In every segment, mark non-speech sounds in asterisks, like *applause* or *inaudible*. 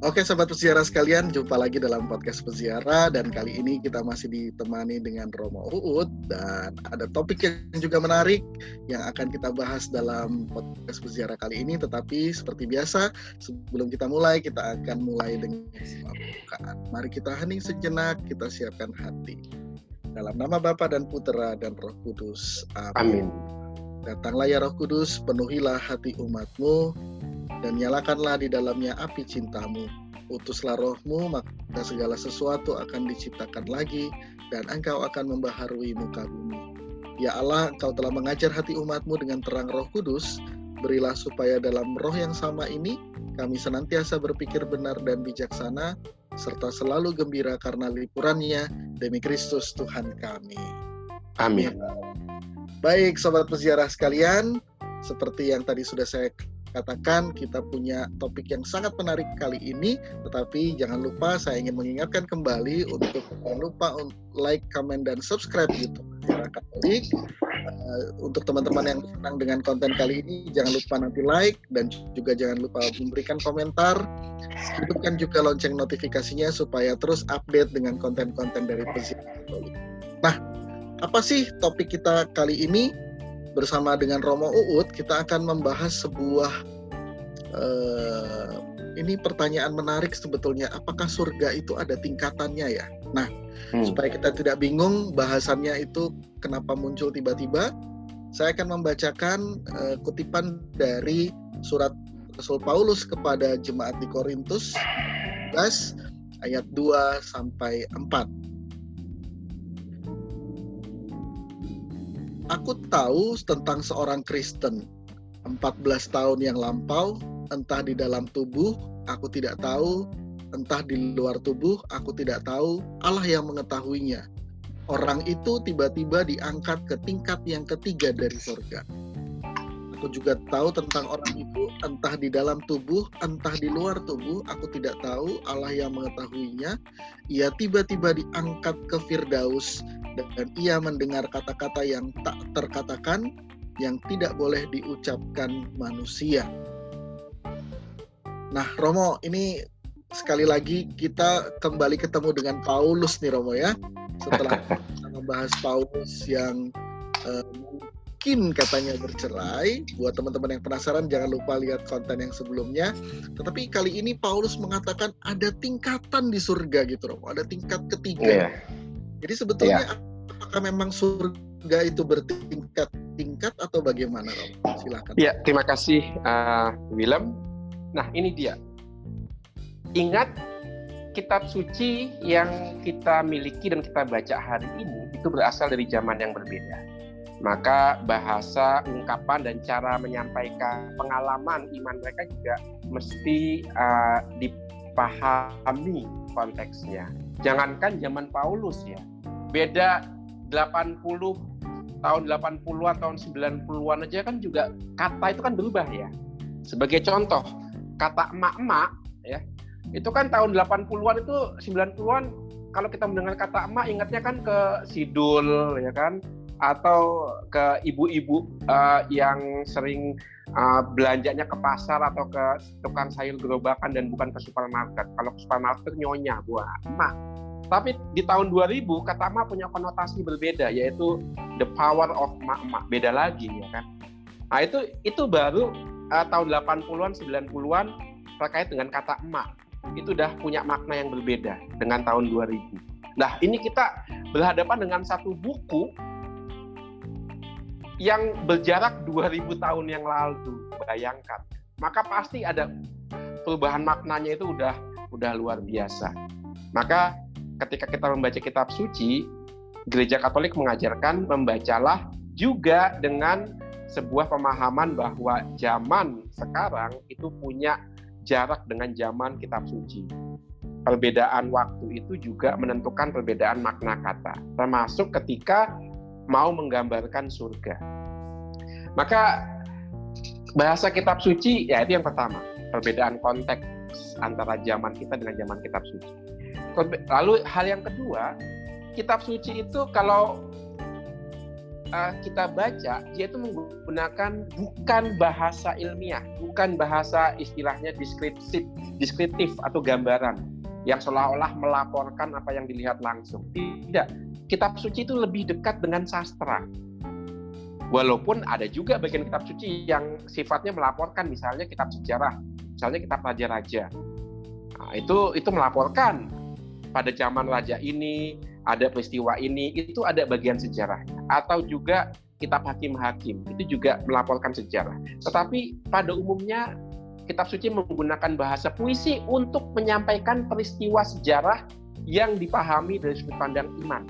Oke sahabat peziarah sekalian, jumpa lagi dalam podcast peziarah dan kali ini kita masih ditemani dengan Romo Uut dan ada topik yang juga menarik yang akan kita bahas dalam podcast peziarah kali ini tetapi seperti biasa sebelum kita mulai kita akan mulai dengan pembukaan. Mari kita hening sejenak, kita siapkan hati. Dalam nama Bapa dan Putera dan Roh Kudus. Amin. Datanglah ya Roh Kudus, penuhilah hati umatmu, dan nyalakanlah di dalamnya api cintamu. Utuslah rohmu, maka segala sesuatu akan diciptakan lagi, dan engkau akan membaharui muka bumi. Ya Allah, engkau telah mengajar hati umatmu dengan terang roh kudus, berilah supaya dalam roh yang sama ini, kami senantiasa berpikir benar dan bijaksana, serta selalu gembira karena lipurannya demi Kristus Tuhan kami. Amin. Baik, sobat peziarah sekalian, seperti yang tadi sudah saya katakan kita punya topik yang sangat menarik kali ini tetapi jangan lupa saya ingin mengingatkan kembali untuk jangan lupa like, comment dan subscribe YouTube Katolik uh, untuk teman-teman yang senang dengan konten kali ini jangan lupa nanti like dan juga jangan lupa memberikan komentar hidupkan juga lonceng notifikasinya supaya terus update dengan konten-konten dari Pesiar Katolik. Nah, apa sih topik kita kali ini? Bersama dengan Romo Uut kita akan membahas sebuah uh, ini pertanyaan menarik sebetulnya. Apakah surga itu ada tingkatannya ya? Nah hmm. supaya kita tidak bingung bahasannya itu kenapa muncul tiba-tiba saya akan membacakan uh, kutipan dari surat Rasul Paulus kepada jemaat di Korintus 11 ayat 2 sampai 4 Aku tahu tentang seorang Kristen 14 tahun yang lampau, entah di dalam tubuh, aku tidak tahu, entah di luar tubuh, aku tidak tahu, Allah yang mengetahuinya. Orang itu tiba-tiba diangkat ke tingkat yang ketiga dari surga. Aku juga tahu tentang orang itu, entah di dalam tubuh, entah di luar tubuh, aku tidak tahu, Allah yang mengetahuinya. Ia tiba-tiba diangkat ke Firdaus, dan ia mendengar kata-kata yang tak terkatakan yang tidak boleh diucapkan manusia. Nah, Romo, ini sekali lagi kita kembali ketemu dengan Paulus nih Romo ya. Setelah *laughs* membahas Paulus yang uh, mungkin katanya bercerai. Buat teman-teman yang penasaran jangan lupa lihat konten yang sebelumnya. Tetapi kali ini Paulus mengatakan ada tingkatan di surga gitu Romo, ada tingkat ketiga. Yeah. Jadi sebetulnya yeah. Apakah memang surga itu bertingkat-tingkat atau bagaimana, Romo? Silakan. Ya, terima kasih uh, Willem. Nah, ini dia. Ingat kitab suci yang kita miliki dan kita baca hari ini itu berasal dari zaman yang berbeda. Maka bahasa, ungkapan dan cara menyampaikan pengalaman iman mereka juga mesti uh, dipahami konteksnya. Jangankan zaman Paulus ya, beda 80 tahun 80-an tahun 90-an aja kan juga kata itu kan berubah ya. Sebagai contoh, kata emak-emak ya. Itu kan tahun 80-an itu 90-an kalau kita mendengar kata emak ingatnya kan ke sidul ya kan atau ke ibu-ibu uh, yang sering uh, belanjanya ke pasar atau ke tukang sayur gerobakan dan bukan ke supermarket. Kalau ke supermarket nyonya buah emak tapi di tahun 2000 kata emak punya konotasi berbeda yaitu the power of emak-emak. Beda lagi ya kan. Nah itu itu baru uh, tahun 80-an 90-an terkait dengan kata emak. Itu udah punya makna yang berbeda dengan tahun 2000. Nah, ini kita berhadapan dengan satu buku yang berjarak 2000 tahun yang lalu. Bayangkan. Maka pasti ada perubahan maknanya itu udah udah luar biasa. Maka ketika kita membaca kitab suci, gereja Katolik mengajarkan membacalah juga dengan sebuah pemahaman bahwa zaman sekarang itu punya jarak dengan zaman kitab suci. Perbedaan waktu itu juga menentukan perbedaan makna kata, termasuk ketika mau menggambarkan surga. Maka bahasa kitab suci ya itu yang pertama, perbedaan konteks antara zaman kita dengan zaman kitab suci. Lalu hal yang kedua, kitab suci itu kalau uh, kita baca, dia itu menggunakan bukan bahasa ilmiah, bukan bahasa istilahnya deskriptif, deskriptif atau gambaran yang seolah-olah melaporkan apa yang dilihat langsung. Tidak, kitab suci itu lebih dekat dengan sastra. Walaupun ada juga bagian kitab suci yang sifatnya melaporkan, misalnya kitab sejarah, misalnya kitab raja-raja. Nah, itu itu melaporkan pada zaman raja ini ada peristiwa ini, itu ada bagian sejarahnya. Atau juga kitab hakim-hakim, itu juga melaporkan sejarah. Tetapi pada umumnya kitab suci menggunakan bahasa puisi untuk menyampaikan peristiwa sejarah yang dipahami dari sudut pandang iman.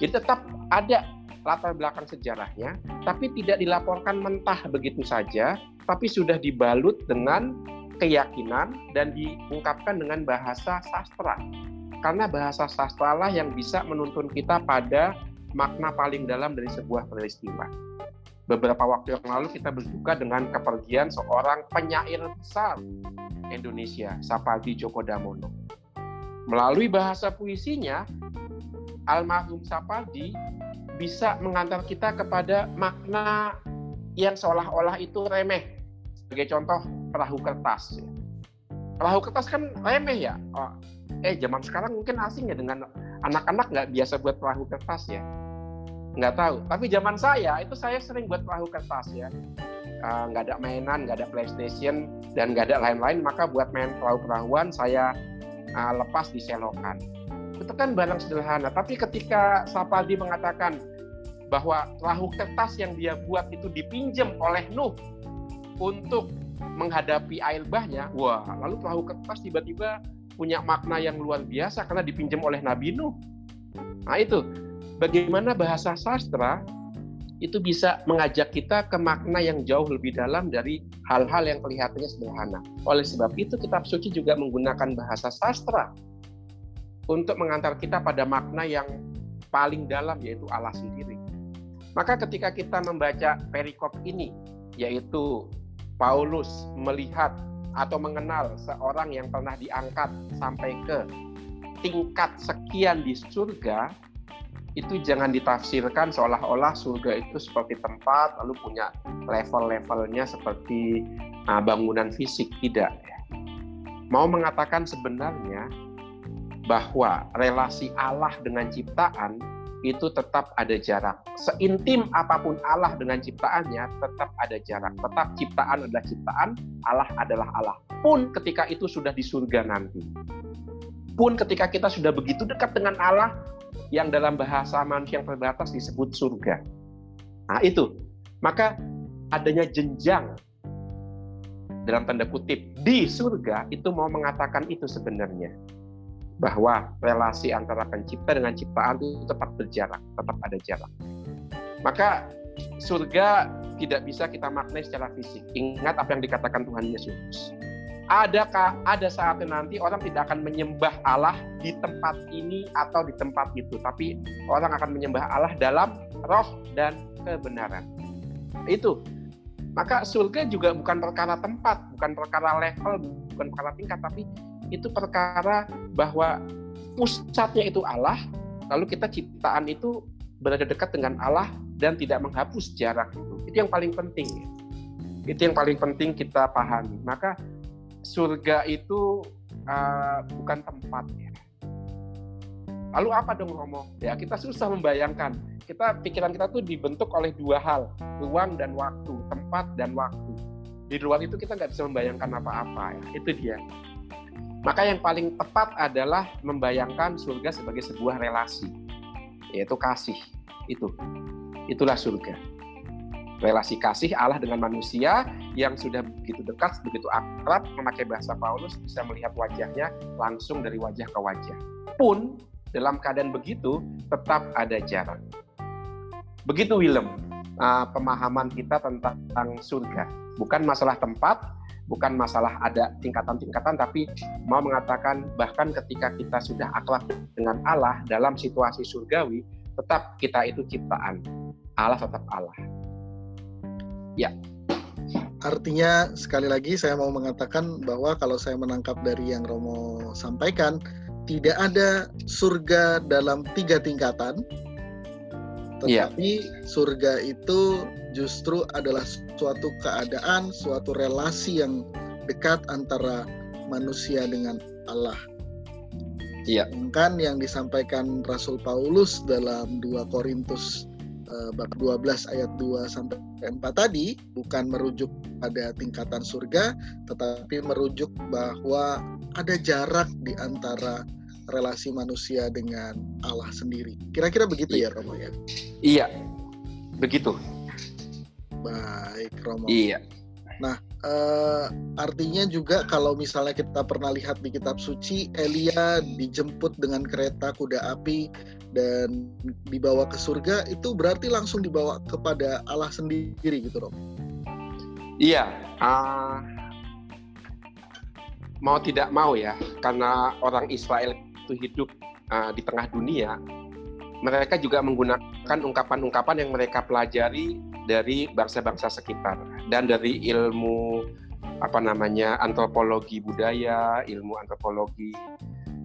Jadi tetap ada latar belakang sejarahnya, tapi tidak dilaporkan mentah begitu saja, tapi sudah dibalut dengan keyakinan dan diungkapkan dengan bahasa sastra. Karena bahasa sastra lah yang bisa menuntun kita pada makna paling dalam dari sebuah peristiwa. Beberapa waktu yang lalu kita berduka dengan kepergian seorang penyair besar Indonesia, Sapadi Djoko Damono. Melalui bahasa puisinya, almarhum Sapadi bisa mengantar kita kepada makna yang seolah-olah itu remeh. Sebagai contoh, perahu kertas. Perahu kertas kan remeh ya. Eh, zaman sekarang mungkin asing ya dengan anak-anak nggak biasa buat perahu kertas ya. Nggak tahu. Tapi zaman saya, itu saya sering buat perahu kertas ya. Uh, nggak ada mainan, nggak ada PlayStation, dan nggak ada lain-lain, maka buat main perahu-perahuan saya uh, lepas di selokan itu kan barang sederhana. Tapi ketika Sapadi mengatakan bahwa perahu kertas yang dia buat itu dipinjam oleh Nuh untuk menghadapi air bahnya, wah, lalu perahu kertas tiba-tiba punya makna yang luar biasa karena dipinjam oleh Nabi Nuh. Nah itu, bagaimana bahasa sastra itu bisa mengajak kita ke makna yang jauh lebih dalam dari hal-hal yang kelihatannya sederhana. Oleh sebab itu, kitab suci juga menggunakan bahasa sastra untuk mengantar kita pada makna yang paling dalam yaitu Allah sendiri. Maka ketika kita membaca perikop ini yaitu Paulus melihat atau mengenal seorang yang pernah diangkat sampai ke tingkat sekian di surga itu jangan ditafsirkan seolah-olah surga itu seperti tempat lalu punya level-levelnya seperti uh, bangunan fisik. Tidak. Mau mengatakan sebenarnya bahwa relasi Allah dengan ciptaan itu tetap ada jarak. Seintim apa pun Allah dengan ciptaannya, tetap ada jarak. Tetap ciptaan adalah ciptaan, Allah adalah Allah. Pun ketika itu sudah di surga nanti. Pun ketika kita sudah begitu dekat dengan Allah, yang dalam bahasa manusia yang terbatas disebut surga. Nah itu. Maka adanya jenjang dalam tanda kutip di surga itu mau mengatakan itu sebenarnya bahwa relasi antara pencipta dengan ciptaan itu tetap berjarak, tetap ada jarak. Maka surga tidak bisa kita maknai secara fisik. Ingat apa yang dikatakan Tuhan Yesus. Adakah ada saatnya nanti orang tidak akan menyembah Allah di tempat ini atau di tempat itu, tapi orang akan menyembah Allah dalam roh dan kebenaran. Itu. Maka surga juga bukan perkara tempat, bukan perkara level, bukan perkara tingkat, tapi itu perkara bahwa pusatnya itu Allah, lalu kita ciptaan itu berada dekat dengan Allah dan tidak menghapus jarak itu. Itu yang paling penting. Itu yang paling penting kita pahami. Maka surga itu uh, bukan tempatnya. Lalu apa dong Romo? Ya kita susah membayangkan. Kita pikiran kita tuh dibentuk oleh dua hal, ruang dan waktu, tempat dan waktu. Di luar itu kita nggak bisa membayangkan apa-apa ya. Itu dia. Maka yang paling tepat adalah membayangkan surga sebagai sebuah relasi, yaitu kasih. Itu, itulah surga. Relasi kasih Allah dengan manusia yang sudah begitu dekat, begitu akrab, memakai bahasa Paulus bisa melihat wajahnya langsung dari wajah ke wajah. Pun dalam keadaan begitu tetap ada jarak. Begitu Willem, uh, pemahaman kita tentang surga. Bukan masalah tempat, bukan masalah ada tingkatan-tingkatan tapi mau mengatakan bahkan ketika kita sudah akhlak dengan Allah dalam situasi surgawi tetap kita itu ciptaan Allah tetap Allah ya artinya sekali lagi saya mau mengatakan bahwa kalau saya menangkap dari yang Romo sampaikan tidak ada surga dalam tiga tingkatan Iya. Tetapi yeah. surga itu justru adalah suatu keadaan, suatu relasi yang dekat antara manusia dengan Allah. Iya. Kan yang disampaikan Rasul Paulus dalam 2 Korintus uh, bab 12 ayat 2 sampai 4 tadi bukan merujuk pada tingkatan surga tetapi merujuk bahwa ada jarak di antara relasi manusia dengan Allah sendiri. Kira-kira begitu ya Romo ya? Iya. Begitu. Baik Romo. Iya. Nah, uh, artinya juga kalau misalnya kita pernah lihat di kitab suci Elia dijemput dengan kereta kuda api dan dibawa ke surga itu berarti langsung dibawa kepada Allah sendiri gitu Romo. Iya, uh, mau tidak mau ya, karena orang Israel itu hidup uh, di tengah dunia, mereka juga menggunakan ungkapan-ungkapan yang mereka pelajari dari bangsa-bangsa sekitar dan dari ilmu apa namanya antropologi budaya, ilmu antropologi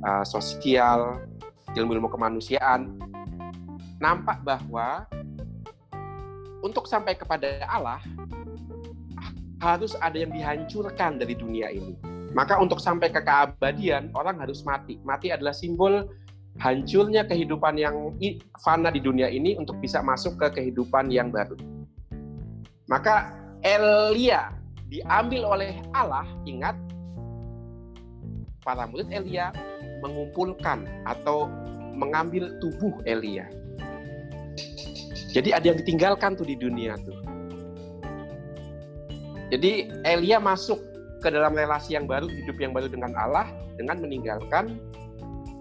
uh, sosial, ilmu-ilmu kemanusiaan, nampak bahwa untuk sampai kepada Allah harus ada yang dihancurkan dari dunia ini. Maka untuk sampai ke keabadian, orang harus mati. Mati adalah simbol hancurnya kehidupan yang fana di dunia ini untuk bisa masuk ke kehidupan yang baru. Maka Elia diambil oleh Allah, ingat, para murid Elia mengumpulkan atau mengambil tubuh Elia. Jadi ada yang ditinggalkan tuh di dunia tuh. Jadi Elia masuk ke dalam relasi yang baru, hidup yang baru dengan Allah dengan meninggalkan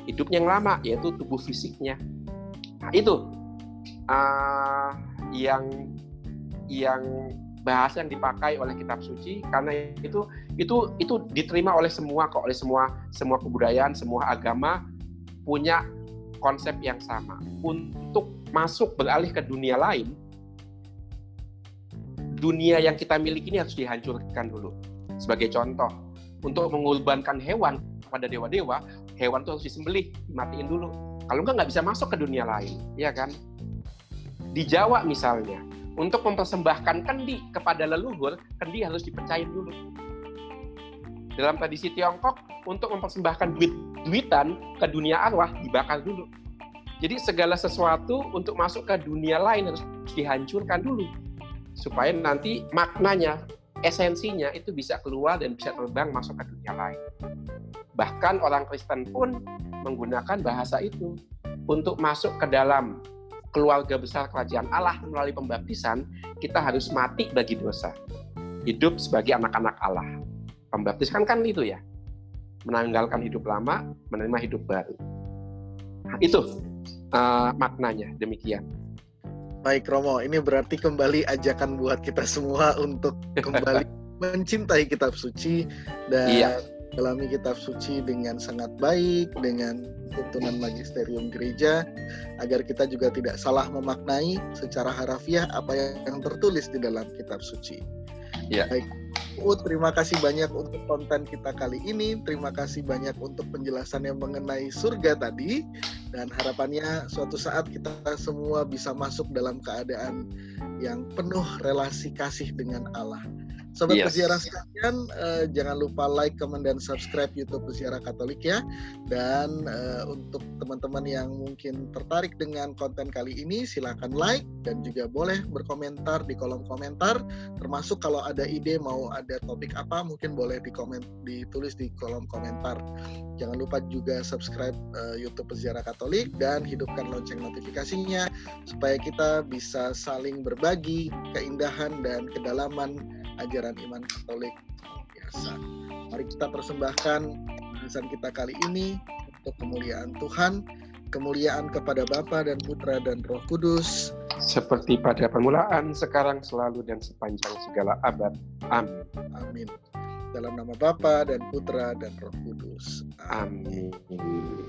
hidup yang lama yaitu tubuh fisiknya. Nah, itu uh, yang yang bahasa yang dipakai oleh kitab suci karena itu itu itu diterima oleh semua kok oleh semua semua kebudayaan semua agama punya konsep yang sama untuk masuk beralih ke dunia lain dunia yang kita miliki ini harus dihancurkan dulu sebagai contoh, untuk mengorbankan hewan pada dewa-dewa, hewan itu harus disembelih, dimatiin dulu. Kalau enggak nggak bisa masuk ke dunia lain, ya kan? Di Jawa misalnya, untuk mempersembahkan kendi kepada leluhur, kendi harus dipercayain dulu. Dalam tradisi Tiongkok, untuk mempersembahkan duit-duitan ke dunia arwah, dibakar dulu. Jadi segala sesuatu untuk masuk ke dunia lain harus dihancurkan dulu. Supaya nanti maknanya esensinya itu bisa keluar dan bisa terbang masuk ke dunia lain. Bahkan orang Kristen pun menggunakan bahasa itu untuk masuk ke dalam keluarga besar kerajaan Allah melalui pembaptisan, kita harus mati bagi dosa. Hidup sebagai anak-anak Allah. Pembaptisan kan itu ya. Menanggalkan hidup lama, menerima hidup baru. Nah, itu uh, maknanya demikian. Baik Romo, ini berarti kembali ajakan buat kita semua untuk kembali *laughs* mencintai kitab suci dan iya. Dalami kitab suci dengan sangat baik dengan tuntunan magisterium gereja agar kita juga tidak salah memaknai secara harafiah apa yang tertulis di dalam kitab suci. Iya. Baik Uh, terima kasih banyak untuk konten kita kali ini. Terima kasih banyak untuk penjelasan yang mengenai surga tadi. Dan harapannya suatu saat kita semua bisa masuk dalam keadaan yang penuh relasi kasih dengan Allah. Sobat yes. peziarah sekalian, uh, jangan lupa like, comment, dan subscribe YouTube Peziarah Katolik ya. Dan uh, untuk teman-teman yang mungkin tertarik dengan konten kali ini, silahkan like dan juga boleh berkomentar di kolom komentar. Termasuk kalau ada ide mau ada topik apa, mungkin boleh di komen, ditulis di kolom komentar. Jangan lupa juga subscribe uh, YouTube Peziarah Katolik dan hidupkan lonceng notifikasinya supaya kita bisa saling berbagi keindahan dan kedalaman ajaran iman Katolik biasa. Mari kita persembahkan bahasan kita kali ini untuk kemuliaan Tuhan, kemuliaan kepada Bapa dan Putra dan Roh Kudus, seperti pada permulaan, sekarang, selalu dan sepanjang segala abad. Amin. Amin. Dalam nama Bapa dan Putra dan Roh Kudus. Amin. Amin.